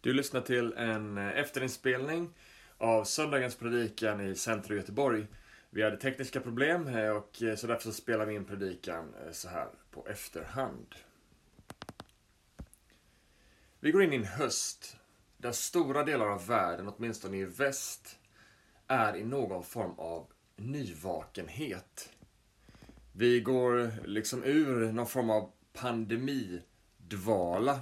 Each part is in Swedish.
Du lyssnar till en eh, efterinspelning av söndagens predikan i centrum Göteborg. Vi hade tekniska problem eh, och eh, så därför så spelar vi in predikan så här på efterhand. Vi går in i en höst där stora delar av världen, åtminstone i väst, är i någon form av nyvakenhet. Vi går liksom ur någon form av pandemidvala.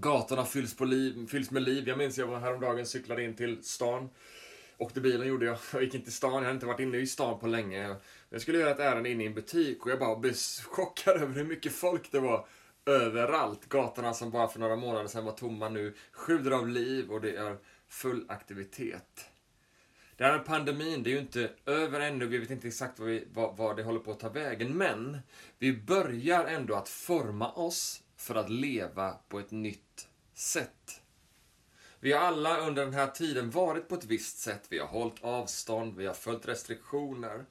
Gatorna fylls, på liv, fylls med liv. Jag minns jag var häromdagen cyklade in till stan. Åkte bilen gjorde jag. Jag gick in till stan. Jag hade inte varit inne i stan på länge. Jag skulle göra ett ärende inne i en butik och jag bara blev chockad över hur mycket folk det var överallt. Gatorna som bara för några månader sedan var tomma nu sjuder av liv och det är full aktivitet. Det här med pandemin, det är ju inte över ännu. Vi vet inte exakt vad, vi, vad, vad det håller på att ta vägen. Men vi börjar ändå att forma oss för att leva på ett nytt sätt. Vi har alla under den här tiden varit på ett visst sätt. Vi har hållit avstånd, vi har följt restriktioner.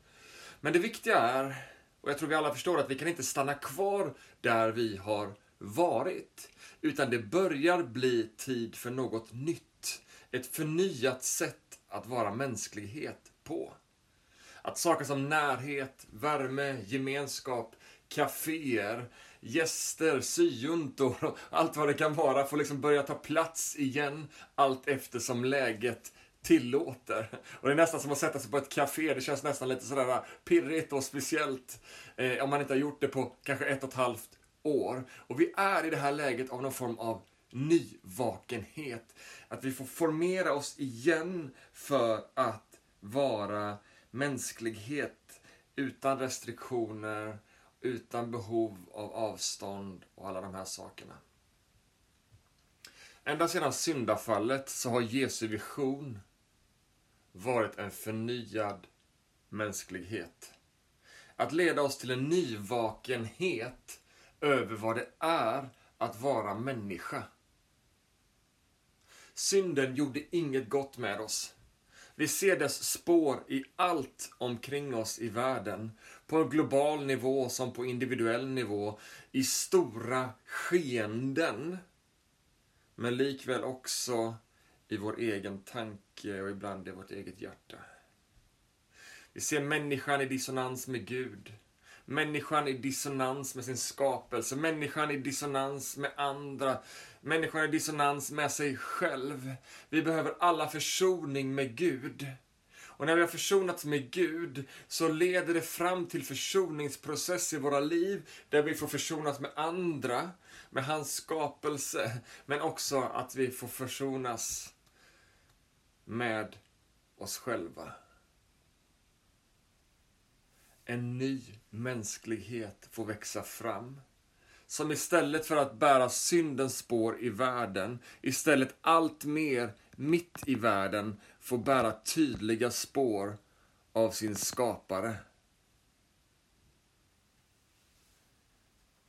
Men det viktiga är, och jag tror vi alla förstår att vi kan inte stanna kvar där vi har varit. Utan det börjar bli tid för något nytt. Ett förnyat sätt att vara mänsklighet på. Att saker som närhet, värme, gemenskap, kaféer, gäster, syjuntor och allt vad det kan vara får liksom börja ta plats igen allt eftersom läget tillåter. Och det är nästan som att sätta sig på ett café. Det känns nästan lite sådär äh, pirrigt och speciellt eh, om man inte har gjort det på kanske ett och ett halvt år. Och vi är i det här läget av någon form av nyvakenhet. Att vi får formera oss igen för att vara mänsklighet utan restriktioner, utan behov av avstånd och alla de här sakerna. Ända sedan syndafallet så har Jesu vision varit en förnyad mänsklighet. Att leda oss till en nyvakenhet över vad det är att vara människa. Synden gjorde inget gott med oss. Vi ser dess spår i allt omkring oss i världen. På en global nivå som på individuell nivå. I stora skeenden. Men likväl också i vår egen tanke och ibland i vårt eget hjärta. Vi ser människan i dissonans med Gud. Människan i dissonans med sin skapelse. Människan i dissonans med andra. Människan i dissonans med sig själv. Vi behöver alla försoning med Gud. Och när vi har försonats med Gud så leder det fram till försoningsprocess i våra liv där vi får försonas med andra, med hans skapelse, men också att vi får försonas med oss själva. En ny mänsklighet får växa fram som istället för att bära syndens spår i världen, istället allt mer mitt i världen får bära tydliga spår av sin skapare.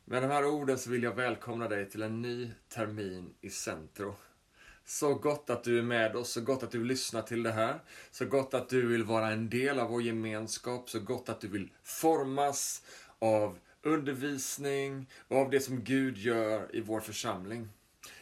Med de här orden så vill jag välkomna dig till en ny termin i Centro. Så gott att du är med oss, så gott att du lyssnar till det här. Så gott att du vill vara en del av vår gemenskap, så gott att du vill formas av undervisning och av det som Gud gör i vår församling.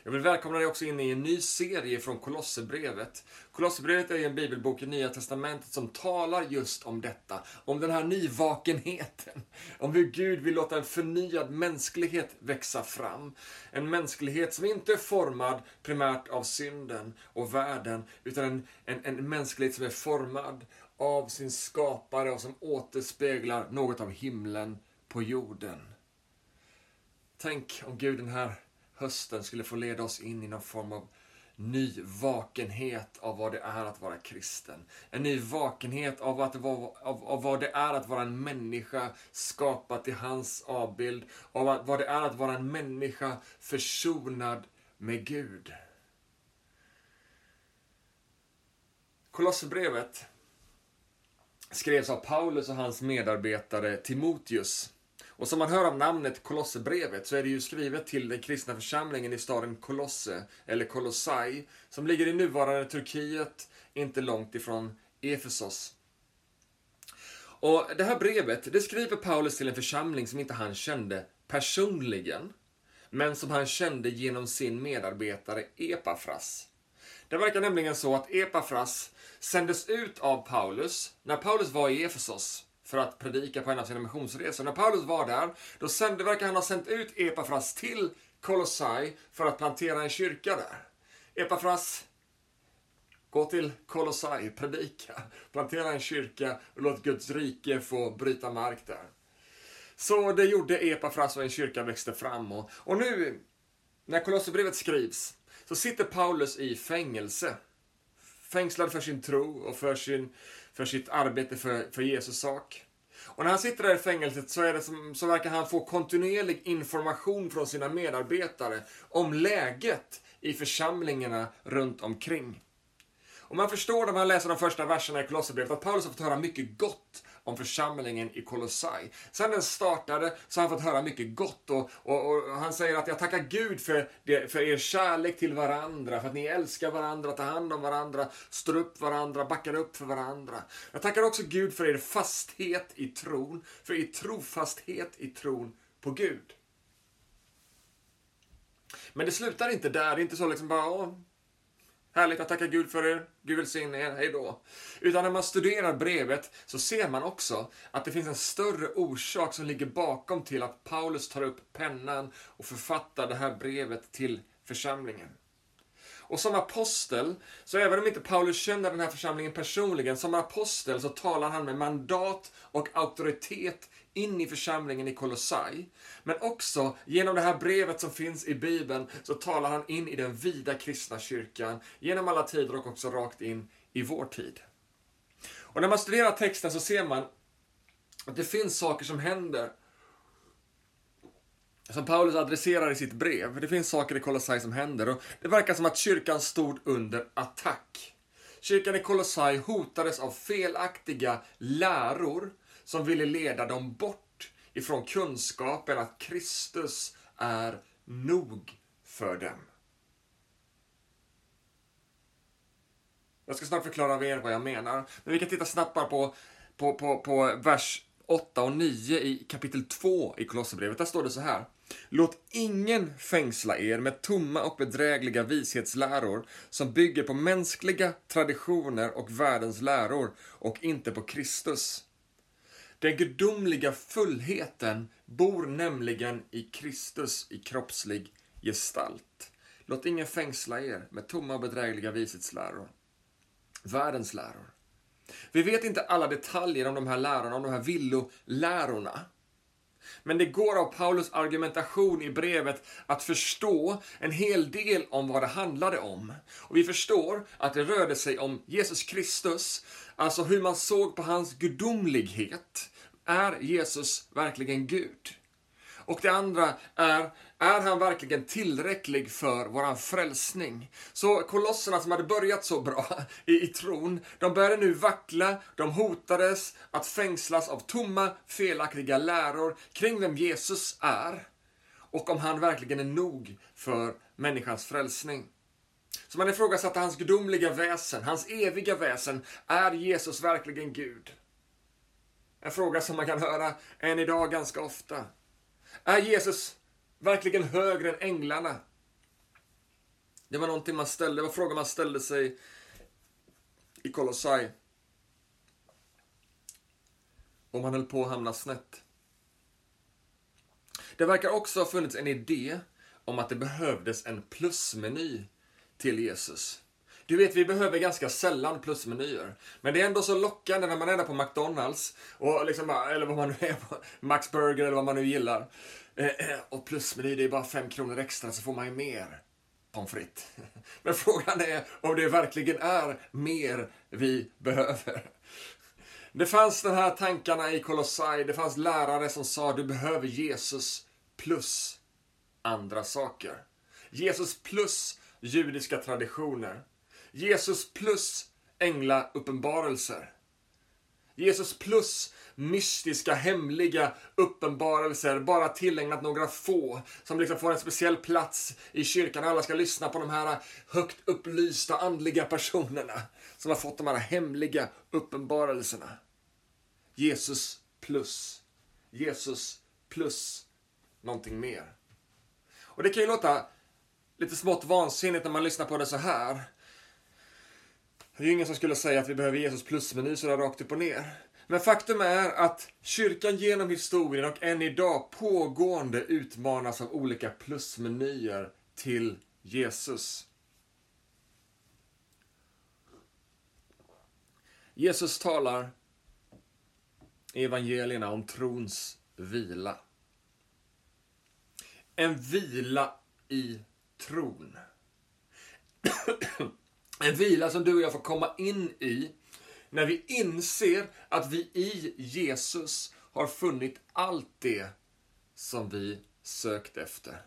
Jag vill välkomna dig också in i en ny serie från Kolosserbrevet. Kolosserbrevet är en bibelbok i Nya Testamentet som talar just om detta. Om den här nyvakenheten. Om hur Gud vill låta en förnyad mänsklighet växa fram. En mänsklighet som inte är formad primärt av synden och världen, utan en, en, en mänsklighet som är formad av sin skapare och som återspeglar något av himlen på jorden. Tänk om Gud den här hösten skulle få leda oss in i någon form av ny vakenhet av vad det är att vara kristen. En ny vakenhet av, att, av, av vad det är att vara en människa skapad till hans avbild. Av vad det är att vara en människa försonad med Gud. Kolosserbrevet skrevs av Paulus och hans medarbetare Timoteus. Och som man hör av namnet Kolosserbrevet så är det ju skrivet till den kristna församlingen i staden Kolosse, eller Kolossai, som ligger i nuvarande Turkiet, inte långt ifrån Efesos. Och det här brevet, det skriver Paulus till en församling som inte han kände personligen. men som han kände genom sin medarbetare Epafras. Det verkar nämligen så att Epafras sändes ut av Paulus när Paulus var i Efesos för att predika på en av sina missionsresor. När Paulus var där, då sände, verkar han ha sänt ut Epafras till Kolossai för att plantera en kyrka där. Epafras, gå till Kolossai, predika, plantera en kyrka och låt Guds rike få bryta mark där. Så det gjorde Epafras och en kyrka växte fram. Och, och nu, när Kolosserbrevet skrivs, så sitter Paulus i fängelse. Fängslad för sin tro och för, sin, för sitt arbete för, för Jesus sak. Och när han sitter där i fängelset så, är det som, så verkar han få kontinuerlig information från sina medarbetare om läget i församlingarna runt omkring. Och man förstår när man läser de första verserna i Kolosserbrevet att Paulus har fått höra mycket gott om församlingen i Kolossai. Sen den startade så har han fått höra mycket gott och, och, och, han säger att jag tackar Gud för, det, för er kärlek till varandra, för att ni älskar varandra, tar hand om varandra, står upp varandra, backar upp för varandra. Jag tackar också Gud för er fasthet i tron, för er trofasthet i tron på Gud. Men det slutar inte där, det är inte så liksom bara, Härligt att tacka Gud för er. Gud välsigne er. Hej då. Utan när man studerar brevet så ser man också att det finns en större orsak som ligger bakom till att Paulus tar upp pennan och författar det här brevet till församlingen. Och som apostel, så även om inte Paulus känner den här församlingen personligen, som apostel så talar han med mandat och auktoritet in i församlingen i Kolossai. Men också genom det här brevet som finns i Bibeln så talar han in i den vida kristna kyrkan genom alla tider och också rakt in i vår tid. Och när man studerar texten så ser man att det finns saker som händer som Paulus adresserar i sitt brev. Det finns saker i Kolossai som händer och det verkar som att kyrkan stod under attack. Kyrkan i Kolossai hotades av felaktiga läror som ville leda dem bort ifrån kunskapen att Kristus är nog för dem. Jag ska snart förklara för er vad jag menar, men vi kan titta snabbt bara på, på, på, på vers 8 och 9 i kapitel 2 i Kolosserbrevet. Där står det så här. Låt ingen fängsla er med tomma och bedrägliga vishetsläror som bygger på mänskliga traditioner och världens läror och inte på Kristus. Den gudomliga fullheten bor nämligen i Kristus i kroppslig gestalt. Låt ingen fängsla er med tomma och bedrägliga vishetsläror. Världens läror. Vi vet inte alla detaljer om de här lärorna, om de här villolärorna. Men det går av Paulus argumentation i brevet att förstå en hel del om vad det handlade om. Och vi förstår att det rörde sig om Jesus Kristus, alltså hur man såg på hans gudomlighet. Är Jesus verkligen Gud? Och det andra är, är han verkligen tillräcklig för våran frälsning? Så kolosserna som hade börjat så bra i, i tron, de började nu vackla, de hotades att fängslas av tomma, felaktiga läror kring vem Jesus är och om han verkligen är nog för människans frälsning. Så man ifrågasatte hans gudomliga väsen, hans eviga väsen. Är Jesus verkligen Gud? En fråga som man kan höra än idag ganska ofta. Är Jesus verkligen högre än änglarna? Det var någonting man ställde, det var frågan man ställde sig i Kolossai. Och man höll på att hamna snett. Det verkar också ha funnits en idé om att det behövdes en plusmeny till Jesus. Du vet, vi behöver ganska sällan plusmenyer. Men det är ändå så lockande när man är där på McDonalds, och liksom, eller vad man nu är på, Max Burger eller vad man nu gillar. Eh, eh, och plusmeny, det är bara fem kronor extra så får man ju mer pommes frites. Men frågan är om det verkligen är mer vi behöver. Det fanns de här tankarna i Kolossai, det fanns lärare som sa du behöver Jesus plus andra saker. Jesus plus judiska traditioner. Jesus plus änglauppenbarelser. Jesus plus mystiska, hemliga uppenbarelser, bara tillägnat några få, som liksom får en speciell plats i kyrkan. Alla ska lyssna på de här högt upplysta andliga personerna som har fått de här hemliga uppenbarelserna. Jesus plus. Jesus plus någonting mer. Och det kan ju låta lite smått vansinnigt när man lyssnar på det så här. Det är ju ingen som skulle säga att vi behöver Jesus plusmeny sådär rakt upp och ner. Men faktum är att kyrkan genom historien och än idag pågående utmanas av olika plusmenyer till Jesus. Jesus talar i evangelierna om trons vila. En vila i tron. En vila som du och jag får komma in i när vi inser att vi i Jesus har funnit allt det som vi sökt efter.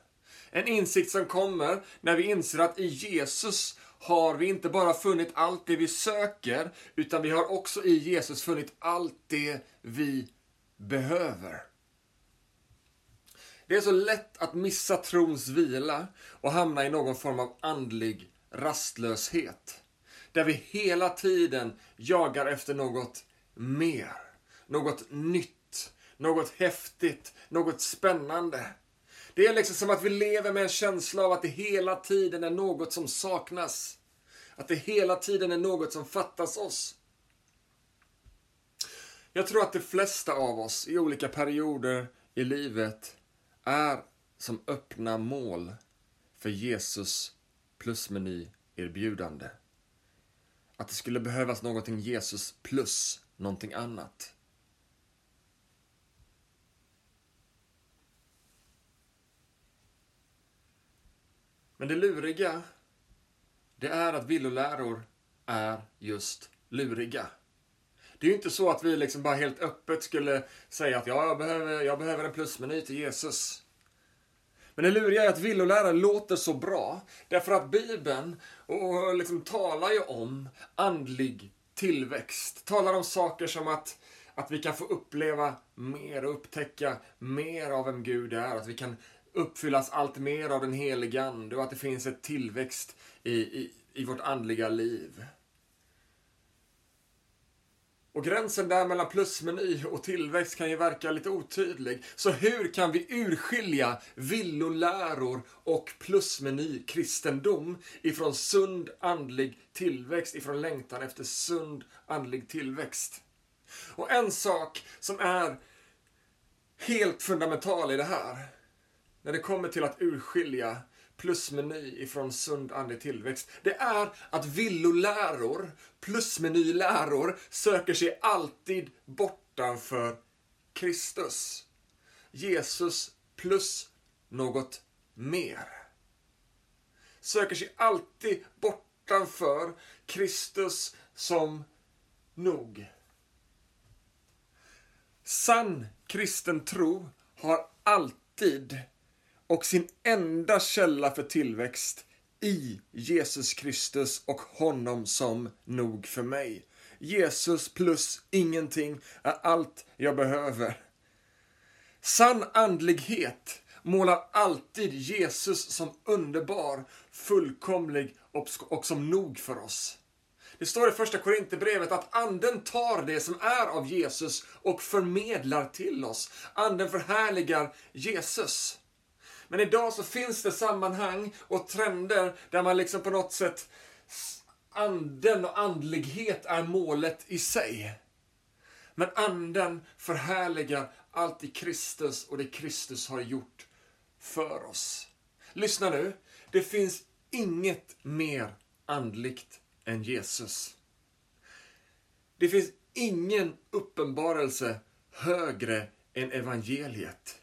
En insikt som kommer när vi inser att i Jesus har vi inte bara funnit allt det vi söker, utan vi har också i Jesus funnit allt det vi behöver. Det är så lätt att missa trons vila och hamna i någon form av andlig rastlöshet. Där vi hela tiden jagar efter något mer. Något nytt. Något häftigt. Något spännande. Det är liksom som att vi lever med en känsla av att det hela tiden är något som saknas. Att det hela tiden är något som fattas oss. Jag tror att de flesta av oss i olika perioder i livet är som öppna mål för Jesus plusmeny-erbjudande. Att det skulle behövas någonting Jesus plus någonting annat. Men det luriga, det är att villoläror är just luriga. Det är ju inte så att vi liksom bara helt öppet skulle säga att ja, jag behöver, jag behöver en plusmeny till Jesus. Men det luriga är att villolära låter så bra. Därför att Bibeln och liksom talar ju om andlig tillväxt. Talar om saker som att, att vi kan få uppleva mer och upptäcka mer av vem Gud är. Att vi kan uppfyllas allt mer av den helige Ande och att det finns ett tillväxt i, i, i vårt andliga liv. Och gränsen där mellan plusmeny och tillväxt kan ju verka lite otydlig. Så hur kan vi urskilja villoläror och plusmeny kristendom ifrån sund andlig tillväxt, ifrån längtan efter sund andlig tillväxt? Och en sak som är helt fundamental i det här, när det kommer till att urskilja plusmeny ifrån sund andlig tillväxt. Det är att villoläror, plusmenyläror, söker sig alltid bortanför Kristus. Jesus plus något mer. Söker sig alltid bortanför Kristus som nog. Sann kristen tro har alltid och sin enda källa för tillväxt i Jesus Kristus och honom som nog för mig. Jesus plus ingenting är allt jag behöver. Sann andlighet målar alltid Jesus som underbar, fullkomlig och som nog för oss. Det står i första Korinthierbrevet att anden tar det som är av Jesus och förmedlar till oss. Anden förhärligar Jesus. Men idag så finns det sammanhang och trender där man liksom på något sätt anden och andlighet är målet i sig. Men anden förhärligar allt i Kristus och det Kristus har gjort för oss. Lyssna nu. Det finns inget mer andligt än Jesus. Det finns ingen uppenbarelse högre än evangeliet.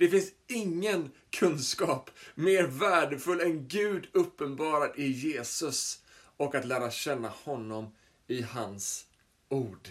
Det finns ingen kunskap mer värdefull än Gud uppenbarad i Jesus och att lära känna honom i hans ord.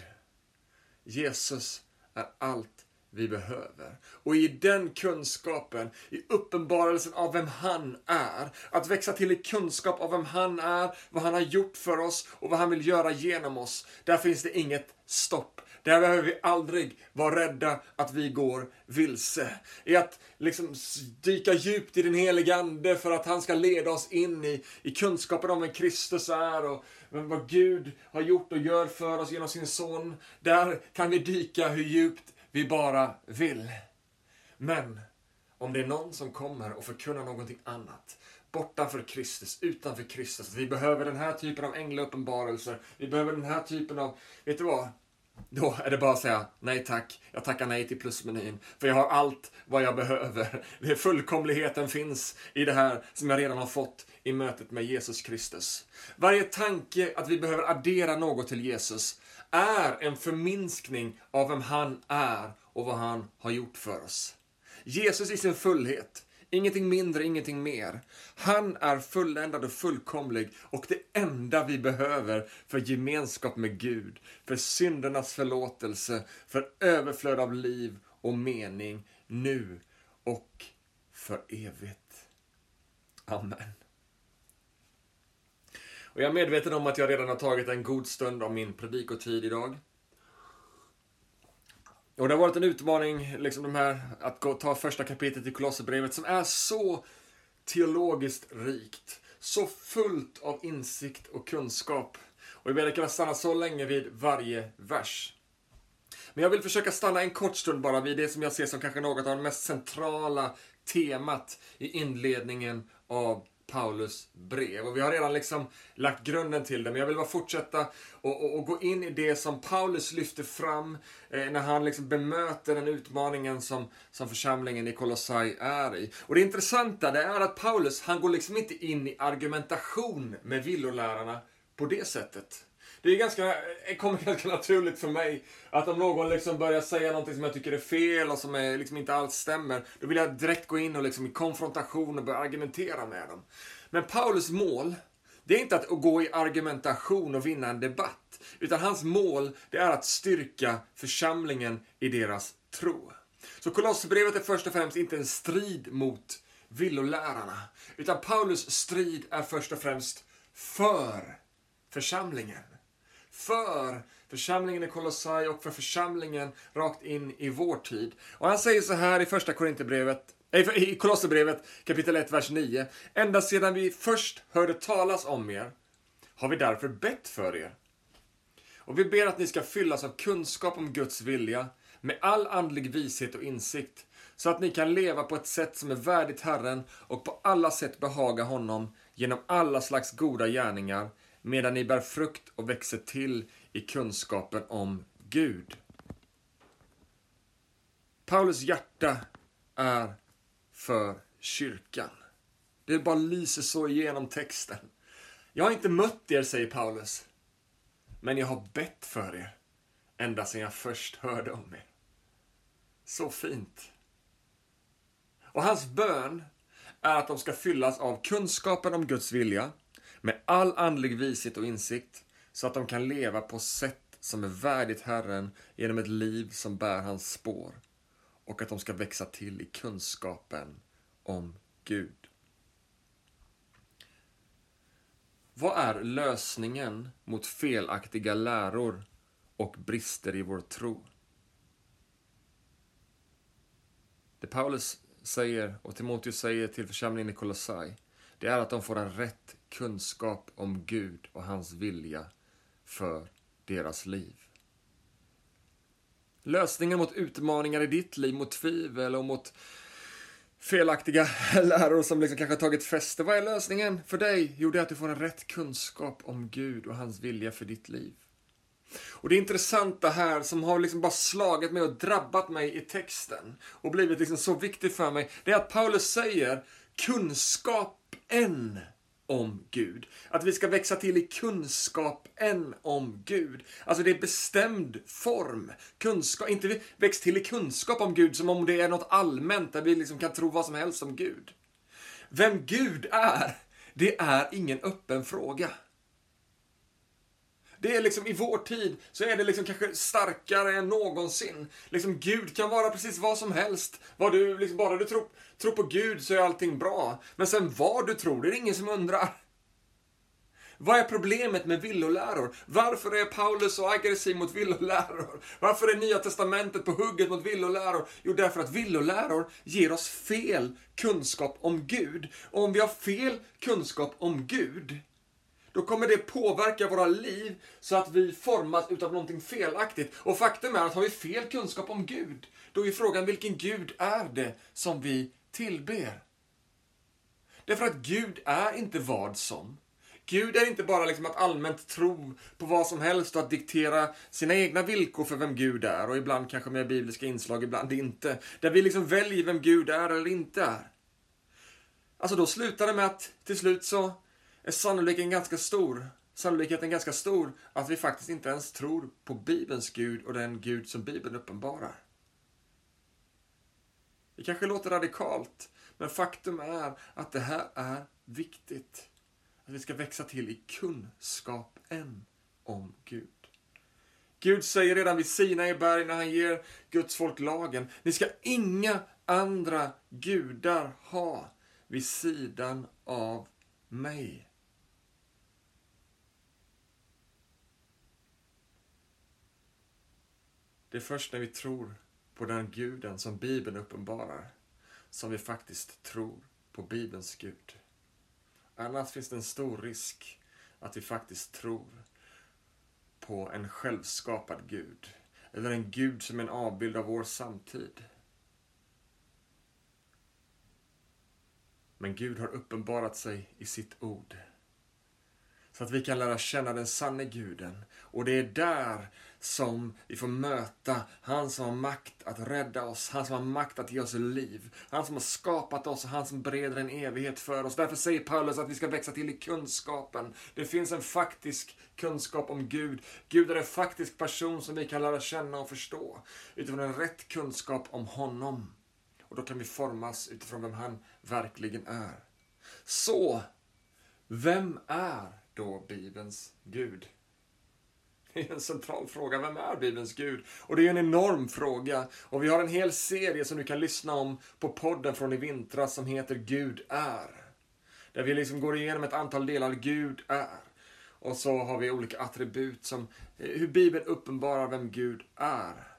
Jesus är allt vi behöver. Och i den kunskapen, i uppenbarelsen av vem han är, att växa till i kunskap av vem han är, vad han har gjort för oss och vad han vill göra genom oss, där finns det inget stopp. Där behöver vi aldrig vara rädda att vi går vilse. I att liksom dyka djupt i den heliga Ande för att han ska leda oss in i, i kunskapen om vem Kristus är och vad Gud har gjort och gör för oss genom sin son. Där kan vi dyka hur djupt vi bara vill. Men om det är någon som kommer och förkunnar någonting annat. Bortanför Kristus, utanför Kristus. Vi behöver den här typen av änglauppenbarelser. Vi behöver den här typen av, vet du vad? Då är det bara att säga nej tack. Jag tackar nej till plusmenyn. För jag har allt vad jag behöver. Det fullkomligheten finns i det här som jag redan har fått i mötet med Jesus Kristus. Varje tanke att vi behöver addera något till Jesus är en förminskning av vem han är och vad han har gjort för oss. Jesus i sin fullhet, ingenting mindre, ingenting mer. Han är fulländad och fullkomlig och det enda vi behöver för gemenskap med Gud, för syndernas förlåtelse, för överflöd av liv och mening nu och för evigt. Amen. Och jag är medveten om att jag redan har tagit en god stund av min predikotid idag. Och det har varit en utmaning, liksom de här, att gå, ta första kapitlet i Kolosserbrevet som är så teologiskt rikt. Så fullt av insikt och kunskap. Och jag vill kunna stanna så länge vid varje vers. Men jag vill försöka stanna en kort stund bara vid det som jag ser som kanske något av det mest centrala temat i inledningen av Paulus brev. Och vi har redan liksom lagt grunden till det, men jag vill bara fortsätta och, och, och gå in i det som Paulus lyfter fram eh, när han liksom bemöter den utmaningen som, som församlingen i Kolossai är i. Och det intressanta det är att Paulus, han går liksom inte in i argumentation med villolärarna på det sättet. Det är ganska, eh, kommer ganska naturligt för mig att om någon liksom börjar säga någonting som jag tycker är fel och som är, liksom inte alls stämmer, då vill jag direkt gå in och liksom i konfrontation och börja argumentera med dem. Men Paulus mål, det är inte att gå i argumentation och vinna en debatt, utan hans mål, det är att styrka församlingen i deras tro. Så Kolosserbrevet är först och främst inte en strid mot villolärarna, utan Paulus strid är först och främst för församlingen för församlingen i Kolossai och för församlingen rakt in i vår tid. Och han säger så här i första Korinthierbrevet eh, i Kolosserbrevet kapitel 1, vers 9. Ända sedan vi först hörde talas om er har vi därför bett för er. Och vi ber att ni ska fyllas av kunskap om Guds vilja med all andlig vishet och insikt så att ni kan leva på ett sätt som är värdigt Herren och på alla sätt behaga honom genom alla slags goda gärningar medan ni bär frukt och växer till i kunskapen om Gud. Paulus hjärta är för kyrkan. Det bara lyser så igenom texten. Jag har inte mött er, säger Paulus. Men jag har bett för er ända sedan jag först hörde om er. Så fint. Och hans bön är att de ska fyllas av kunskapen om Guds vilja, med all andlig vishet och insikt så att de kan leva på sätt som är värdigt Herren genom ett liv som bär hans spår och att de ska växa till i kunskapen om Gud. Vad är lösningen mot felaktiga läror och brister i vår tro? Det Paulus säger och Timoteus säger till församlingen i Kolossai, det är att de får en rätt kunskap om Gud och hans vilja för deras liv. Lösningen mot utmaningar i ditt liv, mot tvivel och mot felaktiga läror som liksom kanske tagit fäste. Vad är lösningen för dig? Jo, det är att du får en rätt kunskap om Gud och hans vilja för ditt liv. Och det intressanta här som har liksom bara slagit mig och drabbat mig i texten och blivit liksom så viktigt för mig, det är att Paulus säger kunskapen om Gud. Att vi ska växa till i kunskapen om Gud. Alltså det är bestämd form. Kunskap, inte växt till i kunskap om Gud som om det är något allmänt där vi liksom kan tro vad som helst om Gud. Vem Gud är, det är ingen öppen fråga. Det är liksom i vår tid så är det liksom kanske starkare än någonsin. Liksom Gud kan vara precis vad som helst. Vad du, liksom, bara du tror, tror på Gud så är allting bra. Men sen vad du tror, det är det ingen som undrar. Vad är problemet med villoläror? Varför är Paulus så aggressiv mot villoläror? Varför är Nya Testamentet på hugget mot villoläror? Jo, därför att villoläror ger oss fel kunskap om Gud. Och om vi har fel kunskap om Gud, då kommer det påverka våra liv så att vi formas utav någonting felaktigt. Och faktum är att har vi fel kunskap om Gud, då är frågan vilken Gud är det som vi tillber. Därför att Gud är inte vad som. Gud är inte bara liksom att allmänt tro på vad som helst och att diktera sina egna villkor för vem Gud är och ibland kanske med bibliska inslag, ibland inte. Där vi liksom väljer vem Gud är eller inte är. Alltså då slutar det med att till slut så är sannolikheten ganska stor, sannolikheten ganska stor att vi faktiskt inte ens tror på Bibelns Gud och den Gud som Bibeln uppenbarar. Det kanske låter radikalt, men faktum är att det här är viktigt. Att vi ska växa till i kunskapen om Gud. Gud säger redan vid Sinai berg när han ger Guds folk lagen, ni ska inga andra gudar ha vid sidan av mig. Det är först när vi tror på den guden som Bibeln uppenbarar som vi faktiskt tror på Bibelns Gud. Annars finns det en stor risk att vi faktiskt tror på en självskapad Gud. Eller en Gud som är en avbild av vår samtid. Men Gud har uppenbarat sig i sitt ord. Så att vi kan lära känna den sanne guden. Och det är där som vi får möta han som har makt att rädda oss, han som har makt att ge oss liv, han som har skapat oss och han som bereder en evighet för oss. Därför säger Paulus att vi ska växa till i kunskapen. Det finns en faktisk kunskap om Gud. Gud är en faktisk person som vi kan lära känna och förstå utifrån en rätt kunskap om honom. Och då kan vi formas utifrån vem han verkligen är. Så, vem är då Bibelns Gud? Det är en central fråga. Vem är Bibelns Gud? Och det är en enorm fråga. Och vi har en hel serie som du kan lyssna om på podden från i vintras som heter Gud är. Där vi liksom går igenom ett antal delar Gud är. Och så har vi olika attribut som eh, hur Bibeln uppenbarar vem Gud är.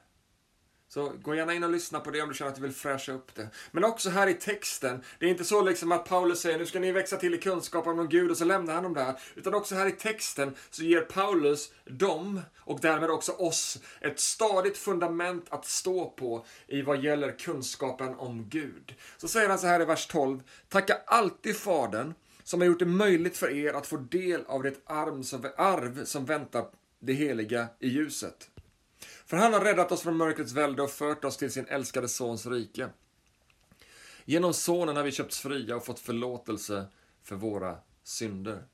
Så gå gärna in och lyssna på det om du känner att du vill fräscha upp det. Men också här i texten, det är inte så liksom att Paulus säger nu ska ni växa till i kunskap om Gud och så lämnar han dem där. Utan också här i texten så ger Paulus dem, och därmed också oss, ett stadigt fundament att stå på i vad gäller kunskapen om Gud. Så säger han så här i vers 12. Tacka alltid Fadern som har gjort det möjligt för er att få del av det arv som väntar det heliga i ljuset. För han har räddat oss från mörkrets välde och fört oss till sin älskade Sons rike. Genom Sonen har vi köpts fria och fått förlåtelse för våra synder.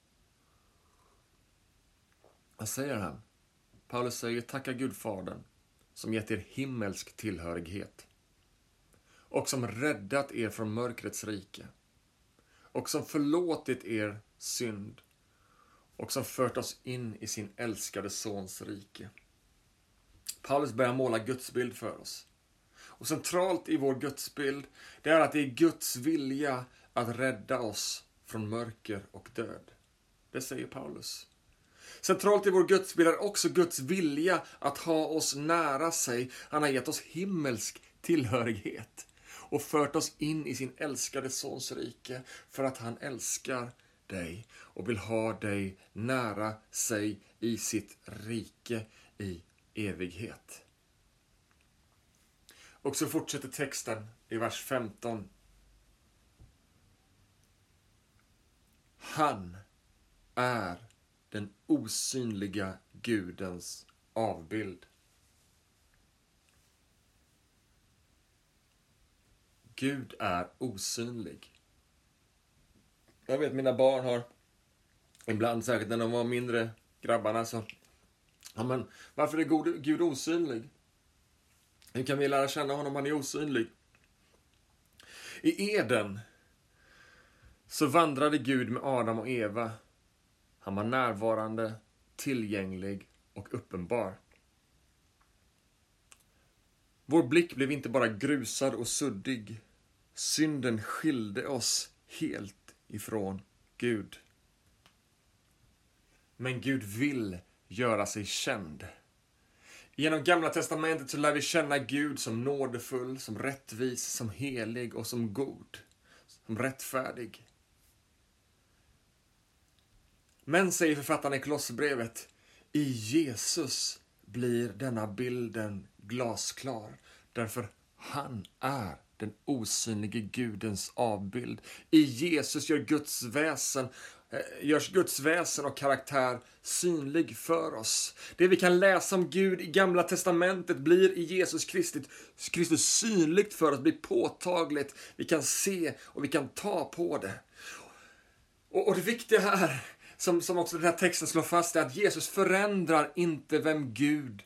Vad säger han? Paulus säger tacka Gud Fadern som gett er himmelsk tillhörighet och som räddat er från mörkrets rike och som förlåtit er synd och som fört oss in i sin älskade Sons rike. Paulus börjar måla gudsbild för oss. Och centralt i vår gudsbild, det är att det är Guds vilja att rädda oss från mörker och död. Det säger Paulus. Centralt i vår gudsbild är också Guds vilja att ha oss nära sig. Han har gett oss himmelsk tillhörighet och fört oss in i sin älskade Sons rike för att han älskar dig och vill ha dig nära sig i sitt rike i evighet. Och så fortsätter texten i vers 15. Han är den osynliga Gudens avbild. Gud är osynlig. Jag vet mina barn har ibland, särskilt när de var mindre, grabbarna, så Ja, men varför är Gud osynlig? Hur kan vi lära känna honom om han är osynlig? I Eden så vandrade Gud med Adam och Eva. Han var närvarande, tillgänglig och uppenbar. Vår blick blev inte bara grusad och suddig. Synden skilde oss helt ifrån Gud. Men Gud vill göra sig känd. Genom Gamla Testamentet så lär vi känna Gud som nådefull, som rättvis, som helig och som god. Som rättfärdig. Men, säger författaren i Kolosserbrevet, i Jesus blir denna bilden glasklar. Därför han är den osynlige Gudens avbild. I Jesus gör Guds väsen Eh, görs Guds väsen och karaktär synlig för oss. Det vi kan läsa om Gud i Gamla Testamentet blir i Jesus Kristus, Kristus synligt för oss, blir påtagligt. Vi kan se och vi kan ta på det. Och, och det viktiga här, som, som också den här texten slår fast, är att Jesus förändrar inte vem Gud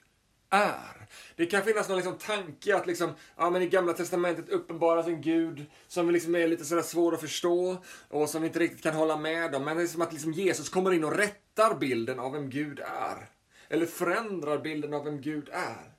är. Det kan finnas någon liksom tanke att liksom, ja, men i Gamla Testamentet uppenbaras en Gud som liksom är lite sådär svår att förstå och som vi inte riktigt kan hålla med om. Men det är som att liksom Jesus kommer in och rättar bilden av vem Gud är. Eller förändrar bilden av vem Gud är.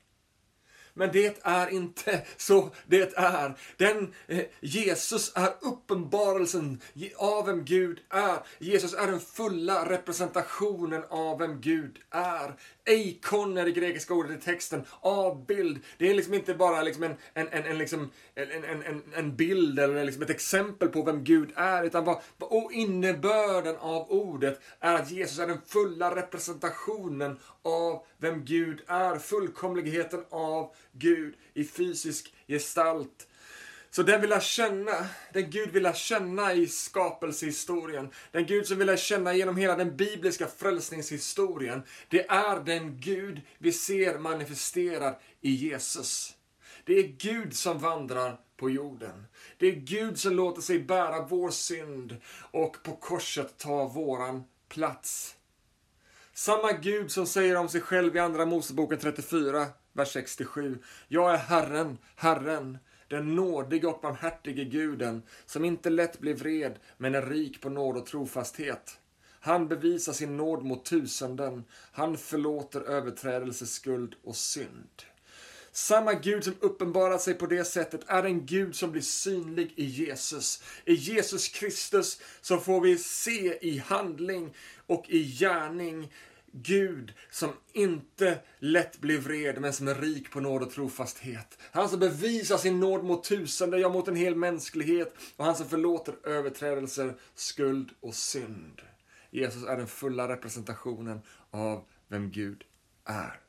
Men det är inte så det är. Den eh, Jesus är uppenbarelsen av vem Gud är. Jesus är den fulla representationen av vem Gud är. Eikon är det grekiska ordet i texten, avbild. Det är liksom inte bara liksom en, en, en, en, liksom, en, en, en bild eller liksom ett exempel på vem Gud är, utan vad, och innebörden av ordet är att Jesus är den fulla representationen av vem Gud är. Fullkomligheten av Gud i fysisk gestalt. Så den vill jag känna, den Gud vill jag känna i skapelsehistorien, den Gud som vill jag känna genom hela den bibliska frälsningshistorien, det är den Gud vi ser manifesterad i Jesus. Det är Gud som vandrar på jorden. Det är Gud som låter sig bära vår synd och på korset ta våran plats. Samma Gud som säger om sig själv i Andra Moseboken 34, vers 67. Jag är Herren, Herren, den nådige och barmhärtige guden, som inte lätt blir vred, men är rik på nåd och trofasthet. Han bevisar sin nåd mot tusenden. Han förlåter överträdelse, skuld och synd. Samma Gud som uppenbarar sig på det sättet är en Gud som blir synlig i Jesus. I Jesus Kristus så får vi se i handling och i gärning Gud som inte lätt blir vred, men som är rik på nåd och trofasthet. Han som bevisar sin nåd mot tusende, ja mot en hel mänsklighet. Och han som förlåter överträdelser, skuld och synd. Jesus är den fulla representationen av vem Gud är.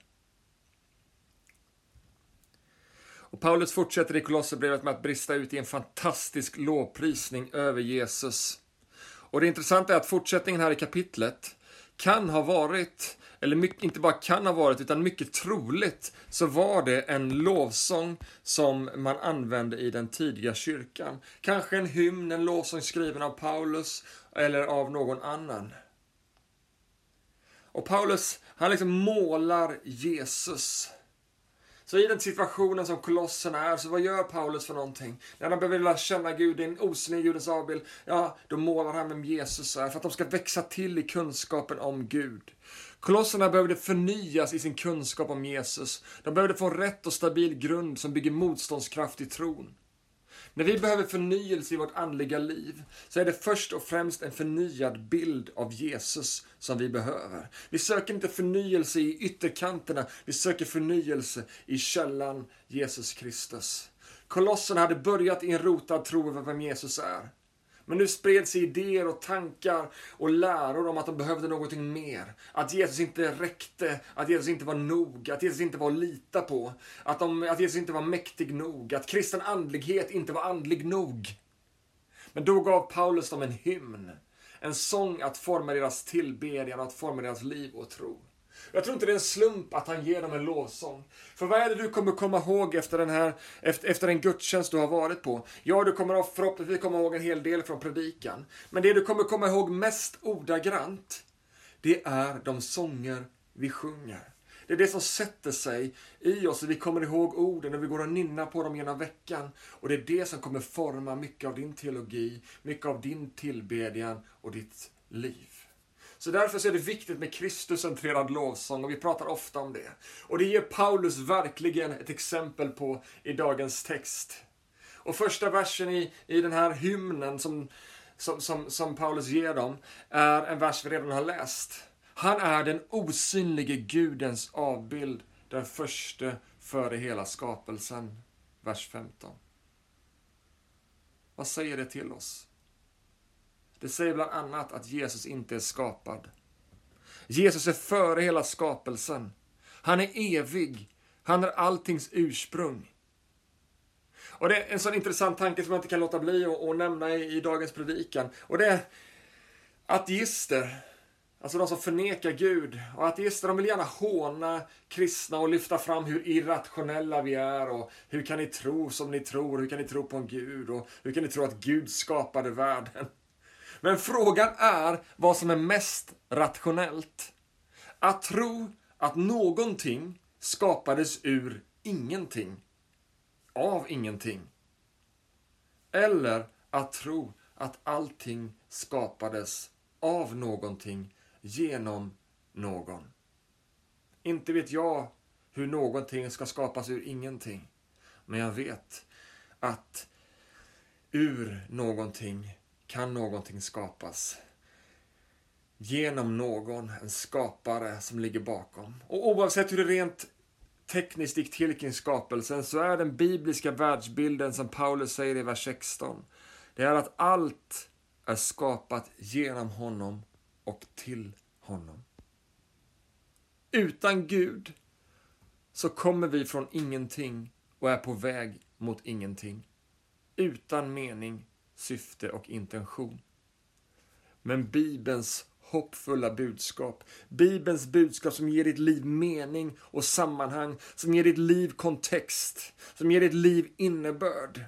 Och Paulus fortsätter i Kolosserbrevet med att brista ut i en fantastisk lovprisning över Jesus. Och det intressanta är att fortsättningen här i kapitlet kan ha varit, eller mycket, inte bara kan ha varit, utan mycket troligt så var det en lovsång som man använde i den tidiga kyrkan. Kanske en hymn, en lovsång skriven av Paulus eller av någon annan. Och Paulus, han liksom målar Jesus så i den situationen som kolosserna är, så vad gör Paulus för någonting? När de behöver lära känna Gud, en osynlig Gudens avbild, ja, då målar han vem Jesus är, för att de ska växa till i kunskapen om Gud. Kolosserna behövde förnyas i sin kunskap om Jesus. De behövde få en rätt och stabil grund som bygger motståndskraft i tron. När vi behöver förnyelse i vårt andliga liv så är det först och främst en förnyad bild av Jesus som vi behöver. Vi söker inte förnyelse i ytterkanterna, vi söker förnyelse i källan Jesus Kristus. Kolosserna hade börjat i en rotad tro över vem Jesus är. Men nu spred sig idéer och tankar och läror om att de behövde någonting mer. Att Jesus inte räckte, att Jesus inte var nog, att Jesus inte var att lita på. Att, de, att Jesus inte var mäktig nog, att kristen andlighet inte var andlig nog. Men då gav Paulus dem en hymn, en sång att forma deras tillbedjan, att forma deras liv och tro. Jag tror inte det är en slump att han ger dem en lovsång. För vad är det du kommer komma ihåg efter den här, efter, efter den gudstjänst du har varit på? Ja, du kommer förhoppningsvis komma ihåg en hel del från predikan. Men det du kommer komma ihåg mest ordagrant, det är de sånger vi sjunger. Det är det som sätter sig i oss och vi kommer ihåg orden och vi går och nynnar på dem genom veckan. Och det är det som kommer forma mycket av din teologi, mycket av din tillbedjan och ditt liv. Så därför så är det viktigt med Kristuscentrerad lovsång och vi pratar ofta om det. Och det ger Paulus verkligen ett exempel på i dagens text. Och första versen i, i den här hymnen som, som, som, som Paulus ger dem är en vers vi redan har läst. Han är den osynlige Gudens avbild, den första före hela skapelsen. Vers 15. Vad säger det till oss? Det säger bland annat att Jesus inte är skapad. Jesus är före hela skapelsen. Han är evig. Han är alltings ursprung. Och det är en sån intressant tanke som jag inte kan låta bli att nämna i, i dagens predikan. Och det är ateister, alltså de som förnekar Gud. Och ateister de vill gärna håna kristna och lyfta fram hur irrationella vi är. Och hur kan ni tro som ni tror? Hur kan ni tro på en Gud? Och hur kan ni tro att Gud skapade världen? Men frågan är vad som är mest rationellt. Att tro att någonting skapades ur ingenting. Av ingenting. Eller att tro att allting skapades av någonting genom någon. Inte vet jag hur någonting ska skapas ur ingenting. Men jag vet att ur någonting kan någonting skapas. Genom någon, en skapare som ligger bakom. Och oavsett hur det rent tekniskt gick till kring skapelsen så är den bibliska världsbilden som Paulus säger i vers 16. Det är att allt är skapat genom honom och till honom. Utan Gud så kommer vi från ingenting och är på väg mot ingenting. Utan mening, syfte och intention. Men Bibelns hoppfulla budskap. Bibelns budskap som ger ditt liv mening och sammanhang, som ger ditt liv kontext, som ger ditt liv innebörd.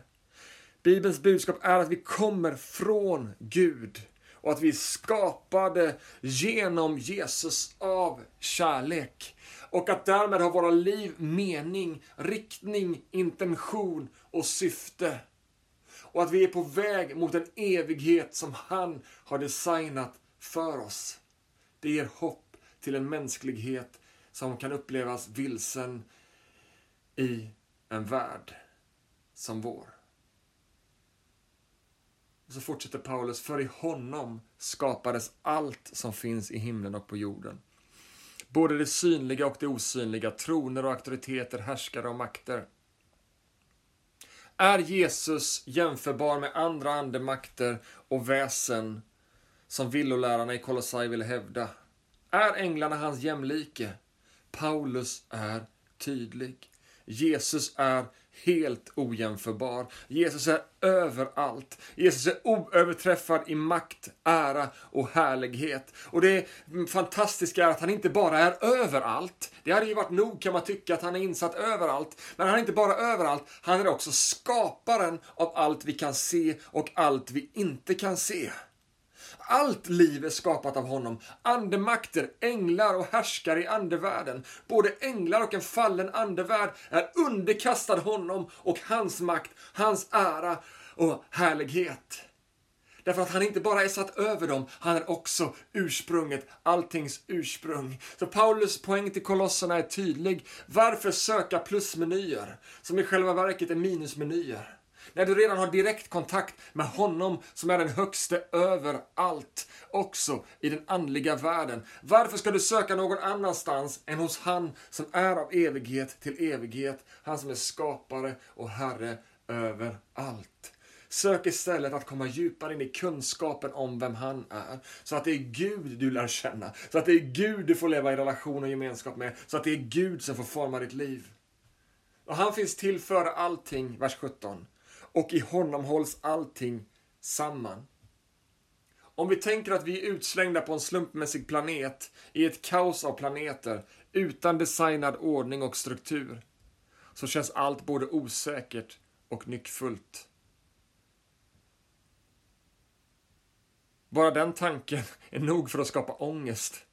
Bibelns budskap är att vi kommer från Gud och att vi är skapade genom Jesus av kärlek. Och att därmed har våra liv mening, riktning, intention och syfte. Och att vi är på väg mot en evighet som han har designat för oss. Det ger hopp till en mänsklighet som kan upplevas vilsen i en värld som vår. Och så fortsätter Paulus, för i honom skapades allt som finns i himlen och på jorden. Både det synliga och det osynliga, troner och auktoriteter, härskare och makter. Är Jesus jämförbar med andra andemakter och väsen som villolärarna i Kolossai ville hävda? Är änglarna hans jämlike? Paulus är tydlig. Jesus är helt ojämförbar. Jesus är överallt. Jesus är oöverträffad i makt, ära och härlighet. Och det fantastiska är att han inte bara är överallt. Det hade ju varit nog kan man tycka att han är insatt överallt. Men han är inte bara överallt, han är också skaparen av allt vi kan se och allt vi inte kan se. Allt liv är skapat av honom. Andemakter, änglar och härskare i andevärlden. Både änglar och en fallen andevärld är underkastad honom och hans makt, hans ära och härlighet. Därför att han inte bara är satt över dem, han är också ursprunget, alltings ursprung. Så Paulus poäng till kolosserna är tydlig. Varför söka plusmenyer, som i själva verket är minusmenyer? När du redan har direktkontakt med honom som är den högste över allt, också i den andliga världen. Varför ska du söka någon annanstans än hos han som är av evighet till evighet, han som är skapare och herre över allt. Sök istället att komma djupare in i kunskapen om vem han är. Så att det är Gud du lär känna. Så att det är Gud du får leva i relation och gemenskap med. Så att det är Gud som får forma ditt liv. Och han finns till före allting, vers 17 och i honom hålls allting samman. Om vi tänker att vi är utslängda på en slumpmässig planet i ett kaos av planeter utan designad ordning och struktur så känns allt både osäkert och nyckfullt. Bara den tanken är nog för att skapa ångest.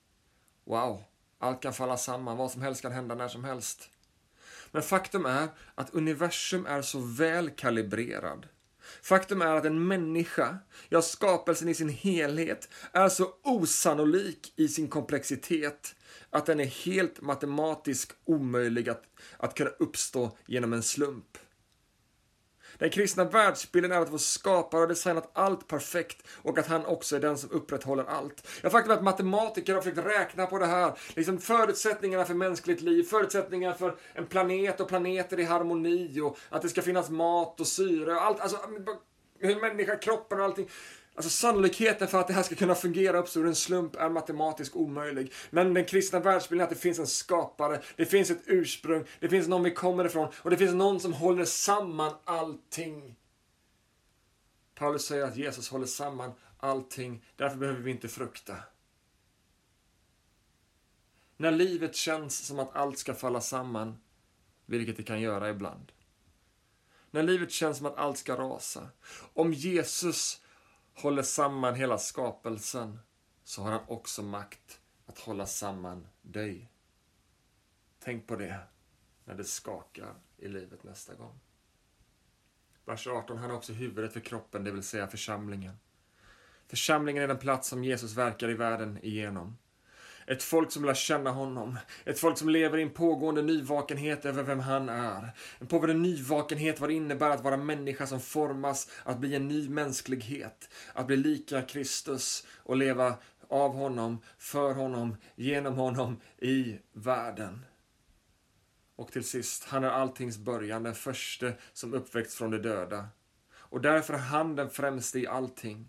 Wow, allt kan falla samman, vad som helst kan hända när som helst. Men faktum är att universum är så väl kalibrerad. Faktum är att en människa, ja skapelsen i sin helhet, är så osannolik i sin komplexitet att den är helt matematiskt omöjlig att, att kunna uppstå genom en slump. Den kristna världsbilden är att vår skapare har designat allt perfekt och att han också är den som upprätthåller allt. Jag faktum är att matematiker har försökt räkna på det här. Liksom förutsättningarna för mänskligt liv, förutsättningarna för en planet och planeter i harmoni och att det ska finnas mat och syre och allt. Alltså, hur människa, kroppen och allting. Alltså sannolikheten för att det här ska kunna fungera uppstår ur en slump är matematiskt omöjlig. Men den kristna världsbilden är att det finns en skapare, det finns ett ursprung, det finns någon vi kommer ifrån och det finns någon som håller samman allting. Paulus säger att Jesus håller samman allting, därför behöver vi inte frukta. När livet känns som att allt ska falla samman, vilket det kan göra ibland. När livet känns som att allt ska rasa. Om Jesus håller samman hela skapelsen så har han också makt att hålla samman dig. Tänk på det när det skakar i livet nästa gång. Vers 18, han är också huvudet för kroppen, det vill säga församlingen. Församlingen är den plats som Jesus verkar i världen igenom. Ett folk som lär känna honom. Ett folk som lever i en pågående nyvakenhet över vem han är. En pågående nyvakenhet vad det innebär att vara människa som formas, att bli en ny mänsklighet. Att bli lika Kristus och leva av honom, för honom, genom honom i världen. Och till sist, han är alltings början, den första som uppväckts från de döda. Och därför är han den främste i allting.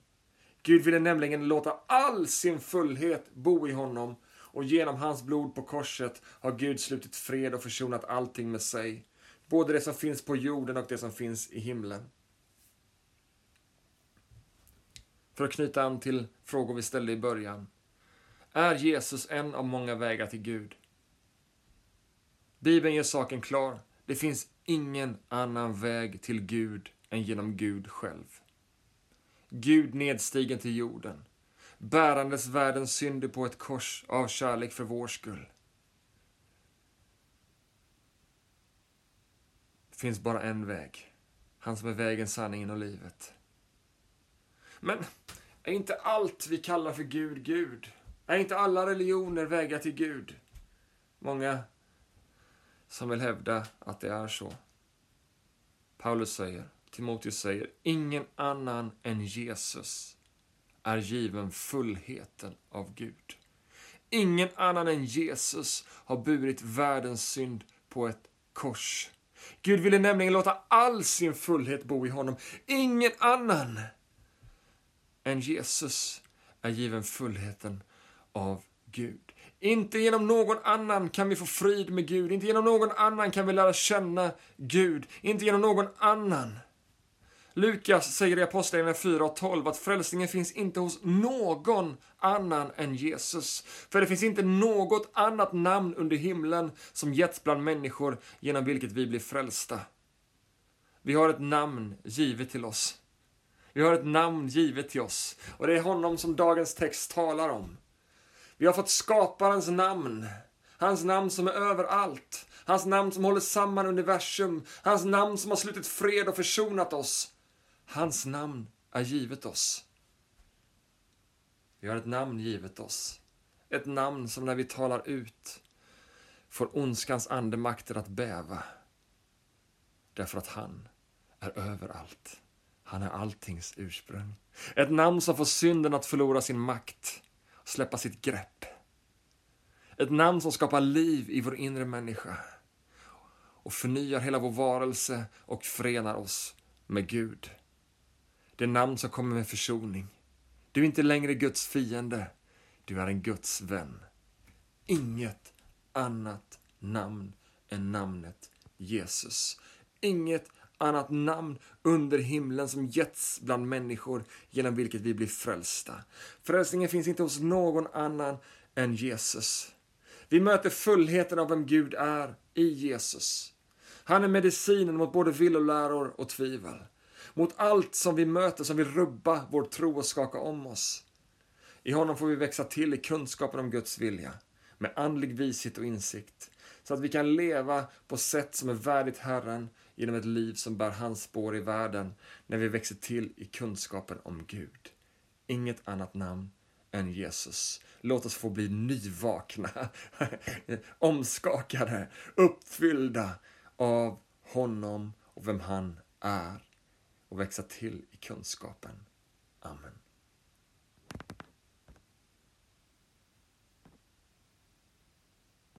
Gud ville nämligen låta all sin fullhet bo i honom och genom hans blod på korset har Gud slutit fred och försonat allting med sig. Både det som finns på jorden och det som finns i himlen. För att knyta an till frågor vi ställde i början. Är Jesus en av många vägar till Gud? Bibeln gör saken klar. Det finns ingen annan väg till Gud än genom Gud själv. Gud nedstigen till jorden bärandes världens synder på ett kors av kärlek för vår skull. Det finns bara en väg. Han som är vägen, sanningen och livet. Men är inte allt vi kallar för Gud, Gud? Är inte alla religioner vägar till Gud? Många som vill hävda att det är så. Paulus säger, Timoteus säger, ingen annan än Jesus är given fullheten av Gud. Ingen annan än Jesus har burit världens synd på ett kors. Gud ville nämligen låta all sin fullhet bo i honom. Ingen annan än Jesus är given fullheten av Gud. Inte genom någon annan kan vi få frid med Gud. Inte genom någon annan kan vi lära känna Gud. Inte genom någon annan Lukas säger i Apostlagärningarna 4 och 12 att frälsningen finns inte hos någon annan än Jesus. För det finns inte något annat namn under himlen som getts bland människor genom vilket vi blir frälsta. Vi har ett namn givet till oss. Vi har ett namn givet till oss och det är honom som dagens text talar om. Vi har fått skaparens namn. Hans namn som är överallt. Hans namn som håller samman universum. Hans namn som har slutit fred och försonat oss. Hans namn är givet oss. Vi har ett namn givet oss. Ett namn som när vi talar ut får ondskans andemakter att bäva. Därför att han är överallt. Han är alltings ursprung. Ett namn som får synden att förlora sin makt och släppa sitt grepp. Ett namn som skapar liv i vår inre människa och förnyar hela vår varelse och förenar oss med Gud. Det namn som kommer med försoning. Du är inte längre Guds fiende. Du är en Guds vän. Inget annat namn än namnet Jesus. Inget annat namn under himlen som getts bland människor genom vilket vi blir frälsta. Frälsningen finns inte hos någon annan än Jesus. Vi möter fullheten av vem Gud är i Jesus. Han är medicinen mot både villoläror och tvivel mot allt som vi möter som vill rubba vår tro och skaka om oss. I honom får vi växa till i kunskapen om Guds vilja, med andlig vishet och insikt, så att vi kan leva på sätt som är värdigt Herren genom ett liv som bär hans spår i världen när vi växer till i kunskapen om Gud. Inget annat namn än Jesus. Låt oss få bli nyvakna, omskakade, uppfyllda av honom och vem han är och växa till i kunskapen. Amen.